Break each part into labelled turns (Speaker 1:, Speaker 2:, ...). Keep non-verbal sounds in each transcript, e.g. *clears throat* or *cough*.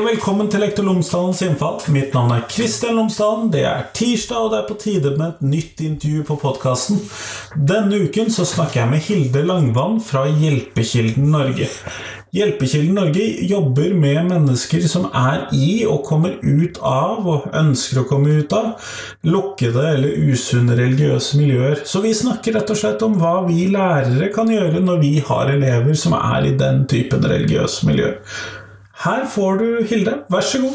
Speaker 1: og velkommen til Lektor Lomsdalens innfall. Mitt navn er Kristian Lomsdalen. Det er tirsdag, og det er på tide med et nytt intervju på podkasten. Denne uken så snakker jeg med Hilde Langvann fra Hjelpekilden Norge. Hjelpekilden Norge jobber med mennesker som er i og kommer ut av, og ønsker å komme ut av, lukkede eller usunne religiøse miljøer. Så vi snakker rett og slett om hva vi lærere kan gjøre når vi har elever som er i den typen religiøse miljøer. Her får du Hilde, vær så god.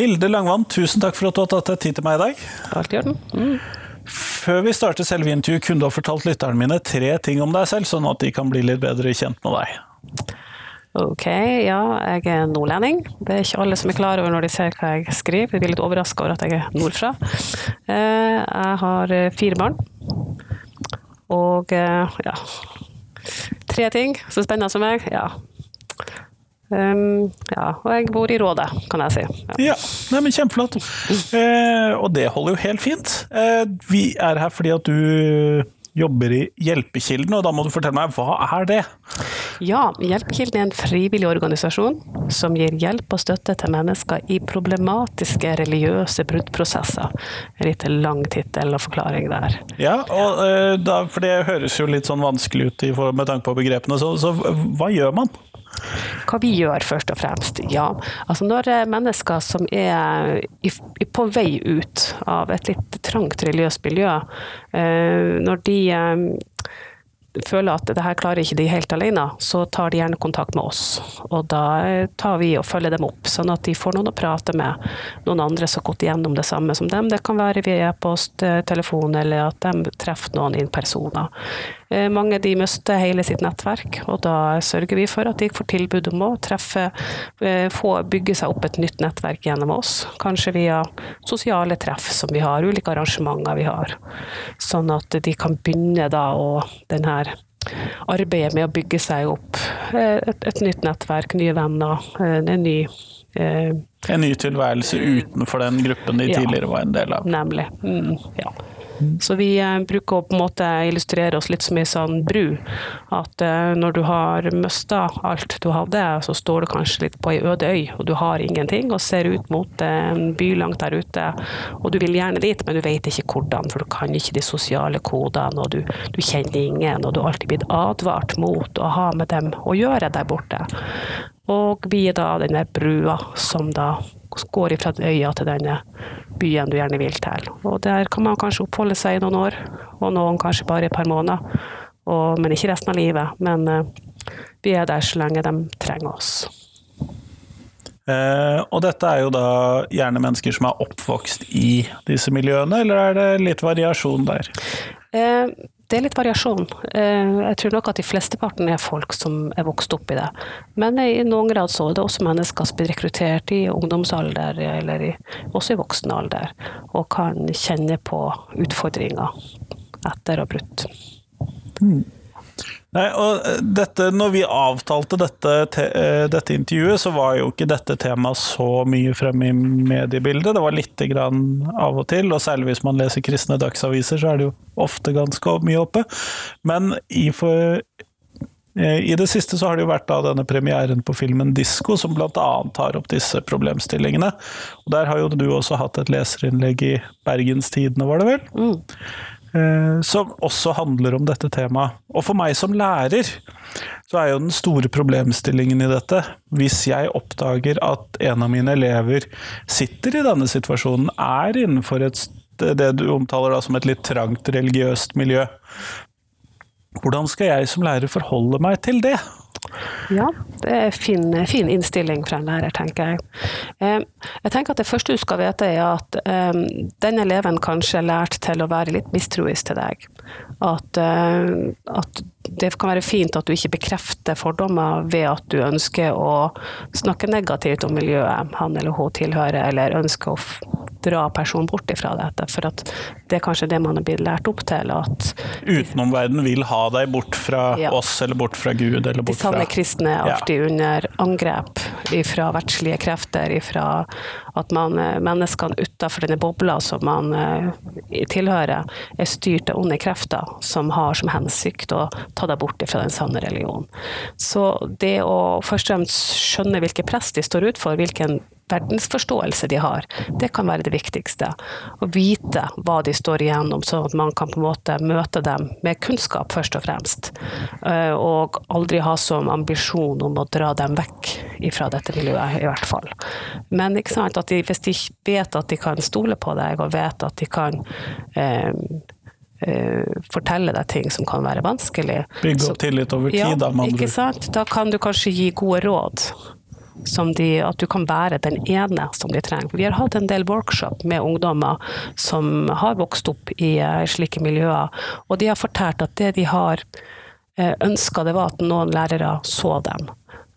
Speaker 1: Hilde Langvann, tusen takk for at du har tatt deg tid til meg i dag.
Speaker 2: Alt i orden. Mm.
Speaker 1: Før vi starter selve intervjuet, kunne du ha fortalt lytterne mine tre ting om deg selv, sånn at de kan bli litt bedre kjent med deg.
Speaker 2: Ok, ja, jeg er nordlending. Det er ikke alle som er klar over når de ser hva jeg skriver. De blir litt overraska over at jeg er nordfra. Eh, jeg har eh, fire barn. Og eh, ja Tre ting så spennende som meg. Ja. Um, ja, og jeg bor i Rådet, kan jeg si.
Speaker 1: Ja, ja nei, men Kjempeflott. Eh, og det holder jo helt fint. Eh, vi er her fordi at du jobber i Hjelpekilden, og da må du fortelle meg, hva er det?
Speaker 2: Ja, Hjelpekilden er en frivillig organisasjon som gir hjelp og støtte til mennesker i problematiske religiøse bruddprosesser. En litt lang tittel og forklaring der.
Speaker 1: Ja, og, da, for det høres jo litt sånn vanskelig ut med tanke på begrepene, så, så hva gjør man?
Speaker 2: Hva vi gjør, først og fremst? Ja, altså når eh, mennesker som er på vei ut av et litt trangt religiøst miljø, eh, når de eh, føler at det her klarer ikke de helt alene, så tar de gjerne kontakt med oss. Og da tar vi og følger dem opp, sånn at de får noen å prate med. Noen andre som har gått igjennom det samme som dem. Det kan være via e-post, telefon, eller at de treffer noen in persona. Eh, mange de mister hele sitt nettverk, og da sørger vi for at de får tilbud om å treffe, eh, få bygge seg opp et nytt nettverk gjennom oss. Kanskje via sosiale treff som vi har, ulike arrangementer vi har. Sånn at de kan begynne da å den her arbeidet med å bygge seg opp eh, et, et nytt nettverk, nye venner, en ny
Speaker 1: eh, En ny tilværelse utenfor den gruppen de ja, tidligere var en del av.
Speaker 2: Nemlig. Mm, ja. Så vi eh, bruker å på en måte illustrere oss litt som ei sånn bru. At eh, når du har mista alt du hadde, så står du kanskje litt på ei øde øy, og du har ingenting, og ser ut mot en by langt der ute. Og du vil gjerne dit, men du vet ikke hvordan, for du kan ikke de sosiale kodene, og du, du kjenner ingen, og du har alltid blitt advart mot å ha med dem å gjøre der borte. Og vi er da denne brua som da går fra øya til denne byen du gjerne vil til. Og der kan man kanskje oppholde seg i noen år, og noen kanskje bare et par måneder. Og, men ikke resten av livet. Men uh, vi er der så lenge de trenger oss.
Speaker 1: Eh, og dette er jo da gjerne mennesker som er oppvokst i disse miljøene, eller er det litt variasjon der?
Speaker 2: Eh, det er litt variasjon. Eh, jeg tror nok at de flesteparten er folk som er vokst opp i det. Men i noen grad så er det også mennesker som blir rekruttert i ungdomsalder, eller i, også i voksen alder, og kan kjenne på utfordringer etter å ha brutt. Mm.
Speaker 1: Nei, og eh, dette, når vi avtalte dette, te, eh, dette, intervjuet, så var jo ikke dette temaet så mye fremme i mediebildet. Det var lite grann av og til, og særlig hvis man leser kristne dagsaviser, så er det jo ofte ganske mye oppe. Men i, for, eh, i det siste så har det jo vært da denne premieren på filmen 'Disko', som bl.a. tar opp disse problemstillingene. Og Der har jo du også hatt et leserinnlegg i Bergenstidene, var det vel? Mm. Eh, som også handler om dette temaet. Og for meg som lærer, så er jo den store problemstillingen i dette, hvis jeg oppdager at en av mine elever sitter i denne situasjonen, er innenfor et, det du omtaler da som et litt trangt religiøst miljø, hvordan skal jeg som lærer forholde meg til det?
Speaker 2: Ja, det er fin, fin innstilling fra en lærer, tenker jeg. Eh, jeg tenker at Det første du skal vite, er at eh, den eleven kanskje er lært til å være litt mistroisk til deg. At, eh, at, det kan være fint at du ikke bekrefter fordommer ved at du ønsker å snakke negativt om miljøet han eller hun tilhører, eller ønsker å dra personen bort ifra dette. For at det er kanskje det man er blitt lært opp til. at
Speaker 1: Utenomverdenen vil ha deg bort fra ja. oss, eller bort fra Gud, eller bort
Speaker 2: fra De sanne kristne er alltid ja. under angrep ifra verdslige krefter, ifra at man, eh, menneskene utenfor denne bobla som man eh, tilhører, er styrt av onde krefter som har som hensikt å ta deg bort fra den sanne religionen. Så det å først og fremst skjønne hvilke press de står ut for, hvilken verdensforståelse de har. Det kan være det viktigste. Å vite hva de står igjennom, sånn at man kan på en måte møte dem med kunnskap, først og fremst. Eh, og aldri ha som ambisjon om å dra dem vekk fra dette miljøet, i hvert fall. Men de, hvis de vet at de kan stole på deg, og vet at de kan eh, Uh, fortelle deg ting som kan være vanskelig.
Speaker 1: Bygge opp tillit over tid, ja, da,
Speaker 2: med andre ord. Da kan du kanskje gi gode råd de, at du kan være den ene som de trenger. Vi har hatt en del workshop med ungdommer som har vokst opp i uh, slike miljøer, og de har fortalt at det de har uh, ønska, det var at noen lærere så dem.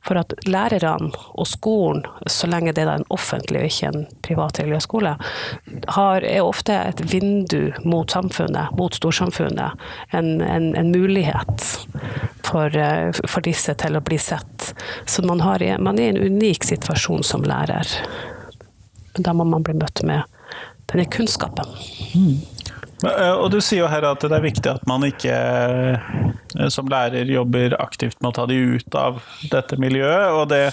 Speaker 2: For at lærerne og skolen, så lenge det er en offentlig og ikke en privat religiøs skole, er ofte et vindu mot samfunnet, mot storsamfunnet. En, en, en mulighet for, eh, for, disse til å bli sett. Så man, har, man er i en unik situasjon som lærer. Da må man bli møtt med denne kunnskapen. Mm.
Speaker 1: Og du sier jo her at det er viktig at man ikke eh, som lærer jobber aktivt med å ta de ut av dette miljøet, og det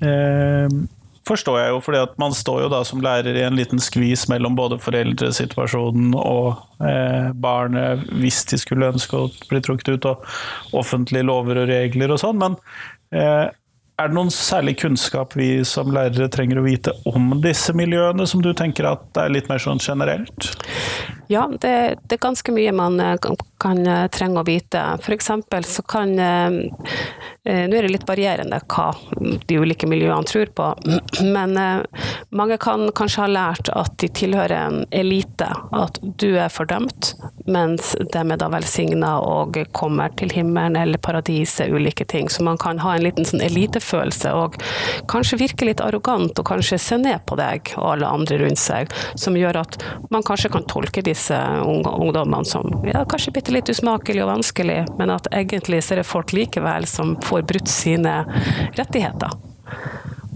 Speaker 1: eh, forstår jeg jo, fordi at man står jo da som lærer i en liten skvis mellom både foreldresituasjonen og eh, barnet, hvis de skulle ønske å bli trukket ut, og offentlige lover og regler og sånn. Men eh, er det noen særlig kunnskap vi som lærere trenger å vite om disse miljøene, som du tenker at er litt mer sånn generelt?
Speaker 2: Ja, det, det er ganske mye man eh, kan, eh, trenge å vite. F.eks. så kan eh, Nå er det litt varierende hva de ulike miljøene tror på, *clears throat* men mange kan kanskje ha lært at de tilhører en elite. At du er fordømt, mens de er da velsigna og kommer til himmelen eller paradiset, ulike ting. Så man kan ha en liten sånn elitefølelse og kanskje virke litt arrogant og kanskje se ned på deg og alle andre rundt seg, som gjør at man kanskje kan tolke disse ungdommene som ja, kanskje bitte litt usmakelig og vanskelig, men at egentlig så er det folk likevel som får brutt sine rettigheter.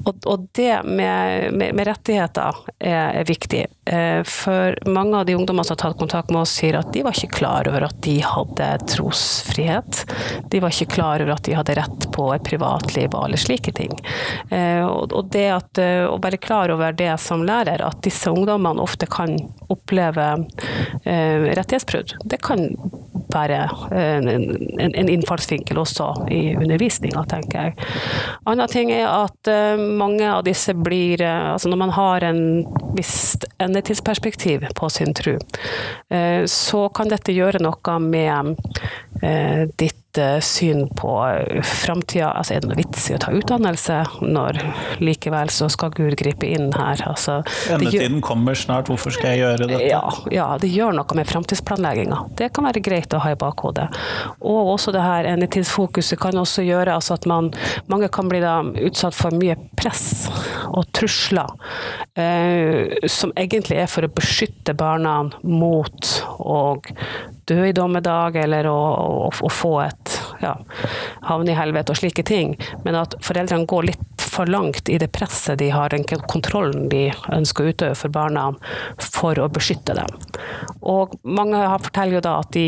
Speaker 2: Og, og det med, med, med rettigheter er, er, viktig. Eh, for mange av de ungdommene som har tatt kontakt med oss, sier at de var ikke klar over at de hadde trosfrihet. De var ikke klar over at de hadde rett på et privatliv og alle slike ting. Eh, og, det at, eh, å være klar over det som lærer, at disse ungdommene ofte kan oppleve rettighetsbrudd, det kan være en, en innfallsvinkel også i undervisninga, tenker jeg. Annen ting er at mange av disse blir Altså når man har en visst endetidsperspektiv på sin tro, eh, så kan dette gjøre noe med eh, ditt syn på framtida. Altså, er det noe vits i å ta utdannelse når likevel så skal Gud gripe inn her? Altså,
Speaker 1: Endetiden gjør, kommer snart, hvorfor skal jeg gjøre dette?
Speaker 2: Ja, ja det gjør noe med framtidsplanlegginga. Det kan være greit å ha i bakhodet. Og også det her endetidsfokuset kan også gjøre altså at man, mange kan bli da utsatt for mye press og trusler, eh, som egentlig er for å beskytte barna mot å dø i dommedag eller å, å, å få et ja, havne i helvete og slike ting. Men at foreldrene går litt for langt i det presset de har, den kontrollen de ønsker å utøve for barna for å beskytte dem. Og mange forteller jo da at de,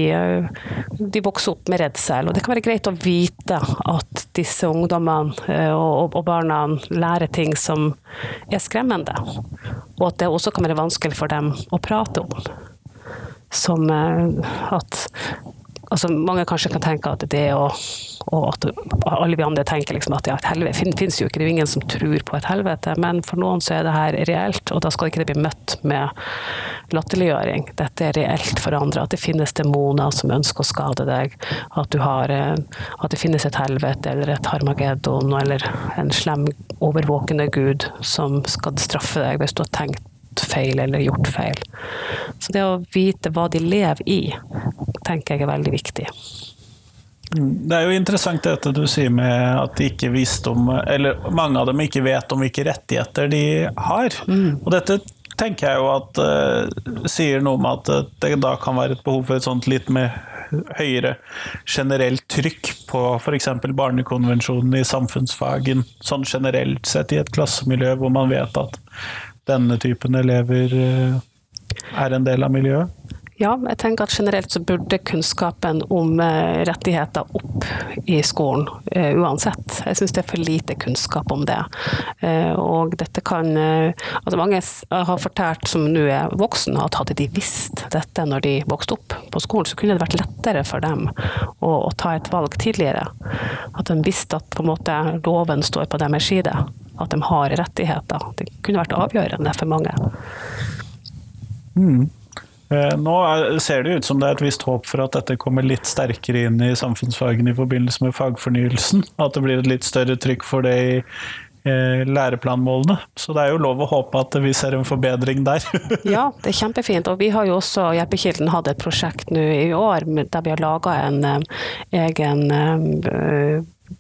Speaker 2: de vokser opp med redsel, og det kan være greit å vite at disse ungdommene eh, og, og barna lærer ting som er skremmende, og at det også kan være vanskelig for dem å prate om som eh, at altså Mange kanskje kan tenke at det og, og at alle vi andre tenker liksom at ja, et helvete finnes jo ikke, det er ingen som tror på et helvete. Men for noen så er det her reelt, og da skal ikke det bli møtt med latterliggjøring. Dette er reelt for andre. At det finnes demoner som ønsker å skade deg. At, har, eh, at det finnes et helvete eller et harmageddon eller en slem, overvåkende gud som skal straffe deg hvis du har tenkt feil eller gjort feil. Så det å vite hva de lever i, tenker jeg er veldig viktig.
Speaker 1: Det er jo interessant dette du sier med at de ikke visste om Eller mange av dem ikke vet om hvilke rettigheter de har. Mm. Og dette tenker jeg jo at uh, sier noe om at det da kan være et behov for et sånt litt mer høyere generelt trykk på f.eks. barnekonvensjonen i samfunnsfagen, sånn generelt sett i et klassemiljø hvor man vet at denne typen elever eh, er en del av miljøet?
Speaker 2: Ja, jeg tenker at generelt så burde kunnskapen om eh, rettigheter opp i skolen uh, uansett. Jeg syns det er for lite kunnskap om det. Og dette kan altså Mange har fortalt som nå er voksne at hadde de visst dette når de vokste opp på skolen, så kunne det vært lettere for dem å, å ta et valg tidligere. At de visste at på en måte loven står på deres side. At de har rettigheter. Det kunne vært avgjørende for mange.
Speaker 1: Mm. Eh, nå ser det ut som det er et visst håp for at dette kommer litt sterkere inn i samfunnsfagene i forbindelse med fagfornyelsen. At det blir et litt større trykk for det i eh, læreplanmålene. Så det er jo lov å håpe at vi ser en forbedring der. *laughs*
Speaker 2: ja, det er kjempefint. Og vi har jo også, Hjelpekilden hatt et prosjekt nå i år der vi har laga en eh, egen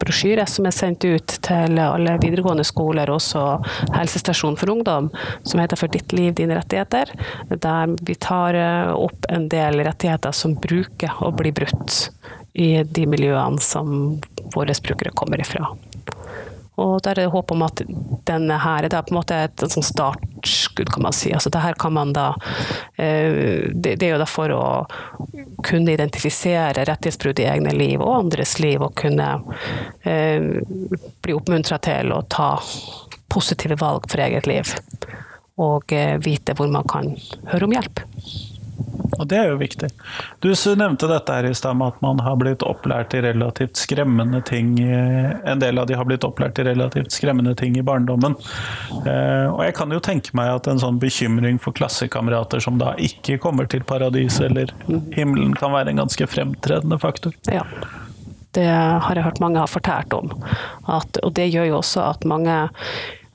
Speaker 2: brosjyre som er sendt ut til alle videregående skoler, også helsestasjon for ungdom, som heter 'For ditt liv, dine rettigheter'. Der vi tar eh, opp en del rettigheter som bruker å bli brutt i de miljøene som våre brukere kommer ifra. Og der er det håp om at denne her er på en måte et, et sånn startskudd, kan man si. Altså det her kan man da eh, Det, det er jo da for å kunne identifisere rettighetsbrudd i egne liv og andres liv, og kunne eh, bli oppmuntra til å ta positive valg for eget liv. Og eh, vite hvor man kan høre om hjelp.
Speaker 1: Og det er jo viktig. Du nevnte dette her i stad med at man har blitt opplært i relativt skremmende ting En del av de har blitt opplært i relativt skremmende ting i barndommen. Eh, og jeg kan jo tenke meg at en sånn bekymring for klassekamerater som da ikke kommer til paradis eller himmelen, kan være en ganske fremtredende faktor.
Speaker 2: Ja. Det har jeg hørt mange har fortalt om. At, og det gjør jo også at mange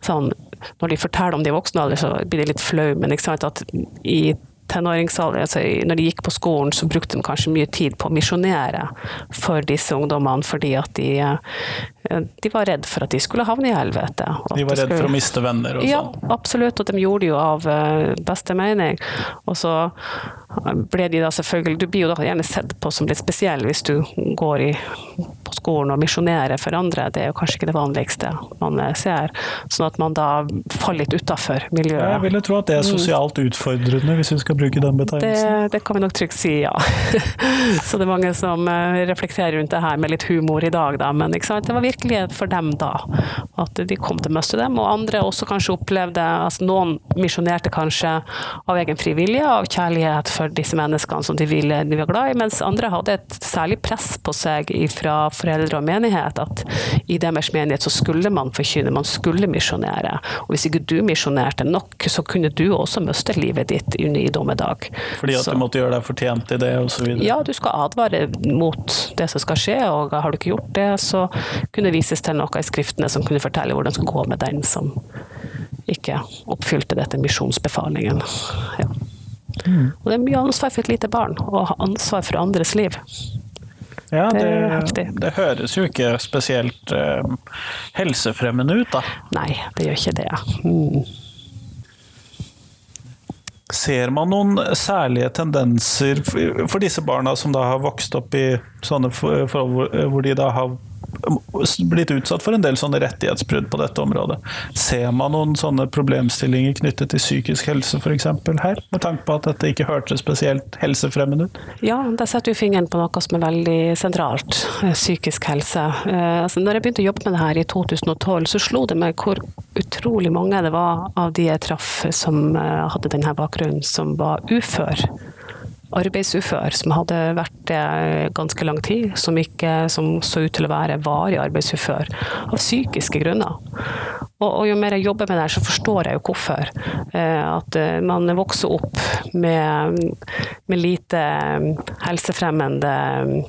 Speaker 2: sånn når de forteller om de voksne så blir de litt flau, men ikke sant, at i tenåringsalder, altså når de gikk på skolen, så brukte de kanskje mye tid på å misjonere for disse ungdommene, fordi at de, eh, de var redd for at de skulle havne i helvete.
Speaker 1: De var redd for å miste venner og
Speaker 2: sånn? Ja, absolutt, og de gjorde det jo av eh, beste mening. Og så ble de da selvfølgelig Du blir jo da gjerne sett på som litt spesiell hvis du går i, på skolen og misjonerer for andre. Det er jo kanskje ikke det vanligste man eh, ser. Sånn at man da faller litt utafor miljøet.
Speaker 1: Jeg ville tro at det er mm. sosialt utfordrende, hvis vi skal bruke den betegnelsen.
Speaker 2: Det, det kan vi nok trygt si, ja. *laughs* Så det er mange som eh, reflekterer rundt det her med litt humor i dag, da. Men det var virkelighet for dem da. At de kom til å møte dem. Og andre også kanskje opplevde altså Noen misjonerte kanskje av egen fri vilje, av kjærlighet for disse menneskene som de ville de var glad i, mens andre hadde et særlig press på seg fra foreldre og menighet at i deres menighet så skulle man forkynne, man skulle misjonere. Og hvis ikke du misjonerte nok, så kunne du også miste livet ditt i dommedag.
Speaker 1: Fordi at så, du måtte gjøre deg fortjent i det osv.?
Speaker 2: Ja, du skal advare mot det som skal skje, og har du ikke gjort det, så kunne det vises til noe i skriftene som kunne fortelle hvordan det skulle gå med den som ikke oppfylte dette misjonsbefalingen. Ja. Mm. Og det er mye ansvar for et lite barn, å ha ansvar for andres liv.
Speaker 1: Ja, det, det, høres jo ikke spesielt eh, helsefremmende ut, da.
Speaker 2: Nei, det gjør ikke det. Mm.
Speaker 1: Ser man noen særlige tendenser for disse barna som da har vokst opp i sånne forhold hvor de da har blitt utsatt for en del sånne rettighetsbrudd på dette området. Ser man noen sånne problemstillinger knyttet til psykisk helse f.eks. her, med tanke på at dette ikke hørtes spesielt helsefremmende ut?
Speaker 2: Ja, der setter du fingeren på noe som er veldig sentralt, eh, psykisk helse. Eh, altså, når jeg begynte å jobbe med det her i 2012, så slo det meg hvor utrolig mange det var av de jeg traff som eh, hadde denne bakgrunnen, som var ufør arbeidsufør som hadde vært det ganske lang tid, som, ikke, som så ut til å være varig arbeidsufør av psykiske grunner. Og, og, jo mer jeg jobber med det, her, så forstår jeg jo hvorfor. Eh, at eh, man vokser opp med, med lite helsefremmende Eh,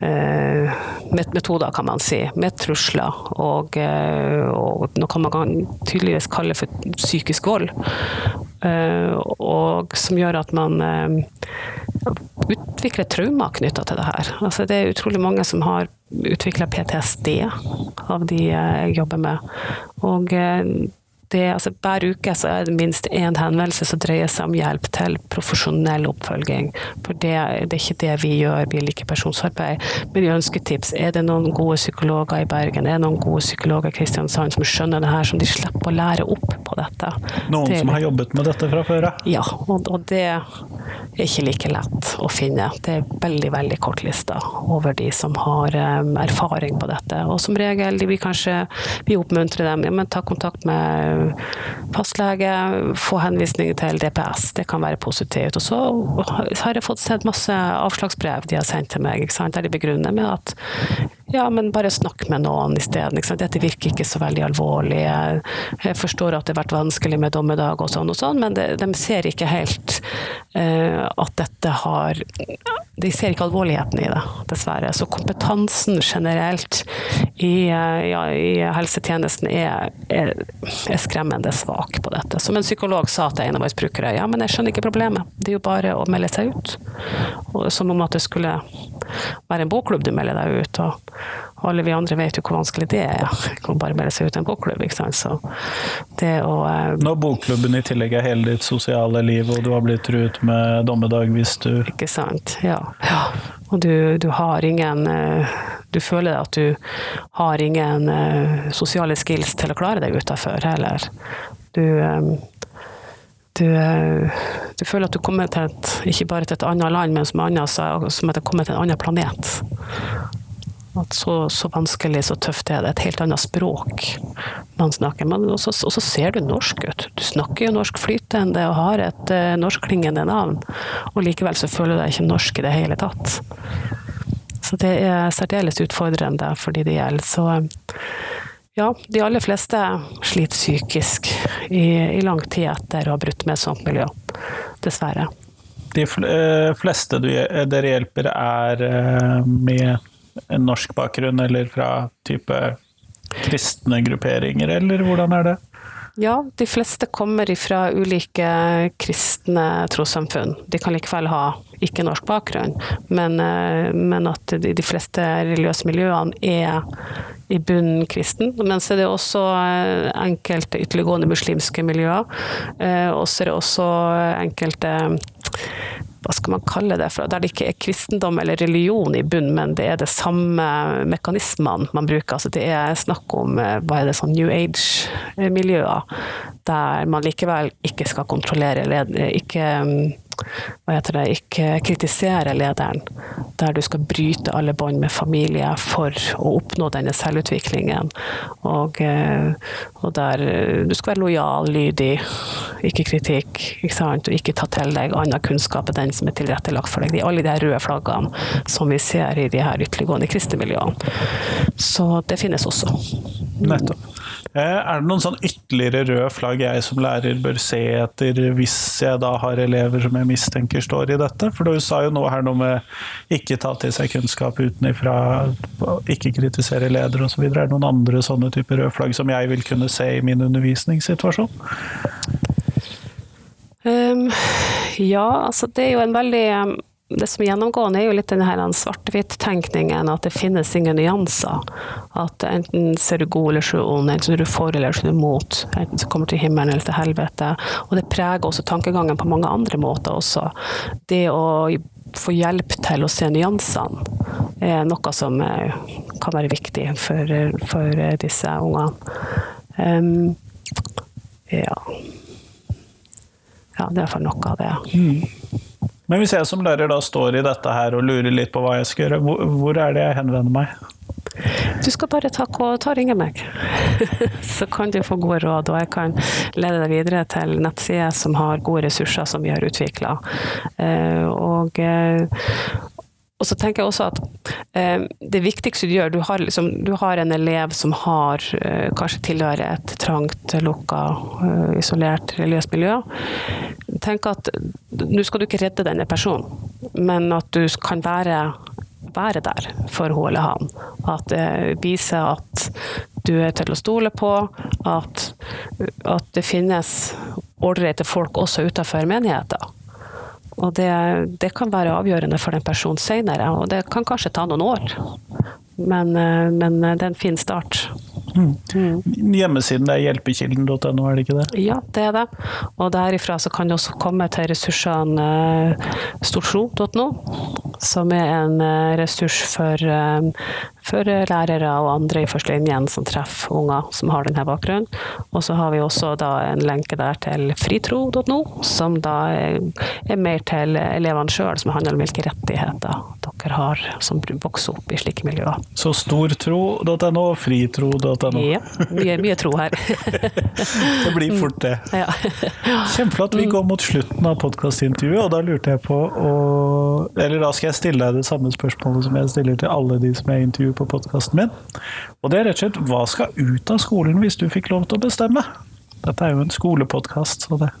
Speaker 2: metoder, kan man si, med trusler og, eh, og noe man kan tydeligvis kalle for psykisk vold. Eh, og som gjør at man utvikler traumer knytta til det her. Altså, det er utrolig mange som har utvikla PTSD av de jeg jobber med. Og det, altså, hver uke så er det minst én henvendelse som dreier seg om hjelp til profesjonell oppfølging. For det, det er ikke det vi gjør, vi liker personsarbeid. Men vi ønsker tips. Er det noen gode psykologer i Bergen? Er det noen gode psykologer i Kristiansand som skjønner det her, som de slipper å lære opp på dette?
Speaker 1: Noen
Speaker 2: det,
Speaker 1: som har jobbet med dette fra før av?
Speaker 2: Ja, og, og, det ikke like lett å finne. Det er veldig, veldig kort liste over de som har erfaring på dette. Og som regel, vil kanskje vi oppmuntrer dem ja, men ta kontakt med fastlege, få henvisning til DPS. Det kan være positivt. Og så har jeg fått sett masse avslagsbrev de har sendt til meg, der de begrunner med at ja, men bare snakk med noen isteden. Dette virker ikke så veldig alvorlig. Jeg forstår at det har vært vanskelig med dommedag og sånn og sånn, men de, ser ikke helt uh, at dette har De ser ikke alvorligheten i det, dessverre. Så kompetansen generelt i, uh, ja, i helsetjenesten er, er, er, skremmende svak på dette. Som en psykolog sa til en av våre brukere, ja, men jeg skjønner ikke problemet. Det er jo bare å melde seg ut. Og, som om at det skulle være en bokklubb du melder deg ut. og alle vi andre vet jo hvor vanskelig det er. Jeg kan bare melde seg ut i en bokklubb. ikke sant? Så det å eh,
Speaker 1: Når bokklubben i tillegg er hele ditt sosiale liv, og du har blitt truet med dommedag hvis du
Speaker 2: Ikke sant. Ja. ja. Og du, du, har ingen eh, Du føler at du har ingen eh, sosiale skills til å klare deg utafor heller. Du du, du, føler at du kommer til et, ikke bare til et annet land, men som, annet, som at du kommer til en annen planet. At så, så, vanskelig, så tøft er det. Et helt annet språk man snakker. Men også, og så ser du norsk ut. Du snakker jo norsk flytende og har et uh, norskklingende navn. Og likevel så føler du deg ikke norsk i det hele tatt. Så det er særdeles utfordrende for de det gjelder. Så ja, de aller fleste sliter psykisk i, i lang tid etter å ha brutt med et sånt miljø. Dessverre.
Speaker 1: De eh, fleste dere hjelper er eh, med en norsk bakgrunn, eller fra type kristne grupperinger, eller hvordan er det?
Speaker 2: Ja, de fleste kommer fra ulike kristne trossamfunn. De kan likevel ha ikke-norsk bakgrunn, men, eh, men, at de, fleste religiøse miljøene er i bunnen kristen. Men så er det også eh, enkelte ytterliggående muslimske miljøer. Eh, og så er det også enkelte hva skal man kalle det, for, der det ikke er kristendom eller religion i bunn, men det er det samme mekanismene man bruker. Altså det er snakk om eh, hva er det, sånn New Age-miljøer, der man likevel ikke skal kontrollere, ikke hva heter det, ikke kritisere lederen, der du skal bryte alle bånd med familie for å oppnå denne selvutviklingen. Og, eh, og, der du skal være lojal, lydig, ikke kritikk, ikke sant? og ikke ta til deg annen kunnskap enn den som er tilrettelagt for deg. De, alle de røde flaggene som vi ser i de her ytterliggående kristne miljøene. Så det finnes også.
Speaker 1: Nettopp. Eh, er det noen sånn ytterligere røde flagg jeg som lærer bør se etter, hvis jeg da har elever som jeg mistenker står i dette? For du sa jo noe her noe med ikke ta til seg kunnskap utenfra, ikke kritisere ledere osv. Er det noen andre sånne typer røde flagg som jeg vil kunne se i min undervisningssituasjon?
Speaker 2: Um, ja, altså det er jo en veldig det som er gjennomgående, er jo litt den svart-hvitt-tenkningen, at det finnes ingen nyanser. At enten ser du god eller så ond, enten er du for eller så er du mot. Enten så kommer du til himmelen eller til helvete. Og det preger også tankegangen på mange andre måter også. Det å få hjelp til å se nyansene er noe som eh, kan være viktig for, for disse ungene. Um, ja. ja, det er iallfall noe av det. Mm.
Speaker 1: Men hvis jeg som lærer da står i dette her og lurer litt på hva jeg skal gjøre, hvor, hvor er det jeg henvender meg?
Speaker 2: Du skal bare ta, ta ringe meg, *laughs* så kan du få gode råd. Og jeg kan lede deg videre til nettsider som har gode ressurser som vi har utvikla. Eh, og, eh, og så tenker jeg også at eh, det viktigste du gjør Du har, liksom, du har en elev som har kanskje tilhører et trangt, lukka, isolert religiøst miljø. Tenk at nå skal du ikke redde denne personen, men at du kan være, være der for hun eller han. At det viser at du er til å stole på, at, at det finnes ålreite folk også utenfor menigheten. Og det, det, kan være avgjørende for den personen senere, og det kan kanskje ta noen år. Men, eh, men det er en fin start.
Speaker 1: Mm. Hjemmesiden er hjelpekilden.no, er det ikke det?
Speaker 2: Ja, det er det. Og derifra så kan du også komme til ressursene storslo.no, som er en eh, ressurs for, eh, for lærere og andre i førstelinjen som treffer unger som har denne bakgrunnen. Og så har vi også en lenke der til fritro.no, som da er, er mer til elevene sjøl, som handler om hvilke rettigheter dere har som vokser opp i slike miljøer.
Speaker 1: Så stortro.no og fritro.no.
Speaker 2: Ja, mye, mye tro her. *laughs*
Speaker 1: det blir fort det.
Speaker 2: Ja.
Speaker 1: Kjempeflott. Vi går mot slutten av podkastintervjuet, og da lurte jeg på å Eller da skal jeg stille deg det samme spørsmålet som jeg stiller til alle de som jeg intervjuer på podkasten min. Og det er rett og slett hva skal ut av skolen hvis du fikk lov til å bestemme? Dette er jo en skolepodkast, så det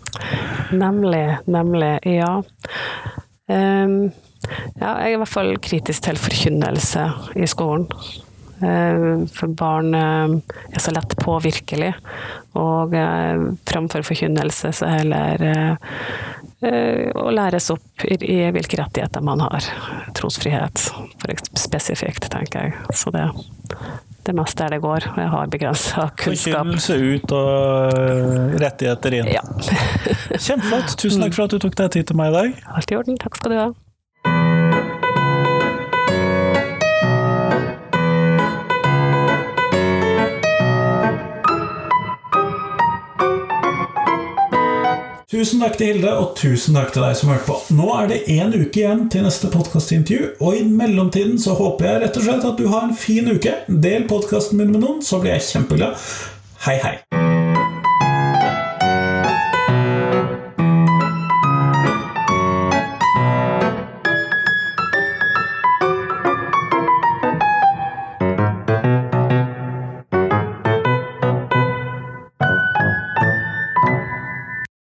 Speaker 2: Nemlig, nemlig. Ja. Um, ja, jeg er i hvert fall kritisk til forkynnelse i skolen. Uh, for barn uh, er så lett påvirkelig, og uh, framfor forkynnelse så heller å læres opp i, i, hvilke rettigheter man har. Trosfrihet spesifikt, tenker jeg. Så det, det er det går. Jeg har begrensa kunnskap.
Speaker 1: Forkynnelse ut og rettigheter inn.
Speaker 2: Ja. *laughs*
Speaker 1: Kjempeflott. Tusen takk for at du tok deg tid til meg i dag.
Speaker 2: Alt i orden. Takk skal du ha.
Speaker 1: Tusen takk til Hilde, og tusen takk til deg som hørte på. Nå er det én uke igjen til neste podkastintervju, og i mellomtiden så håper jeg rett og slett at du har en fin uke. Del podkasten min med noen, så blir jeg kjempeglad. Hei, hei.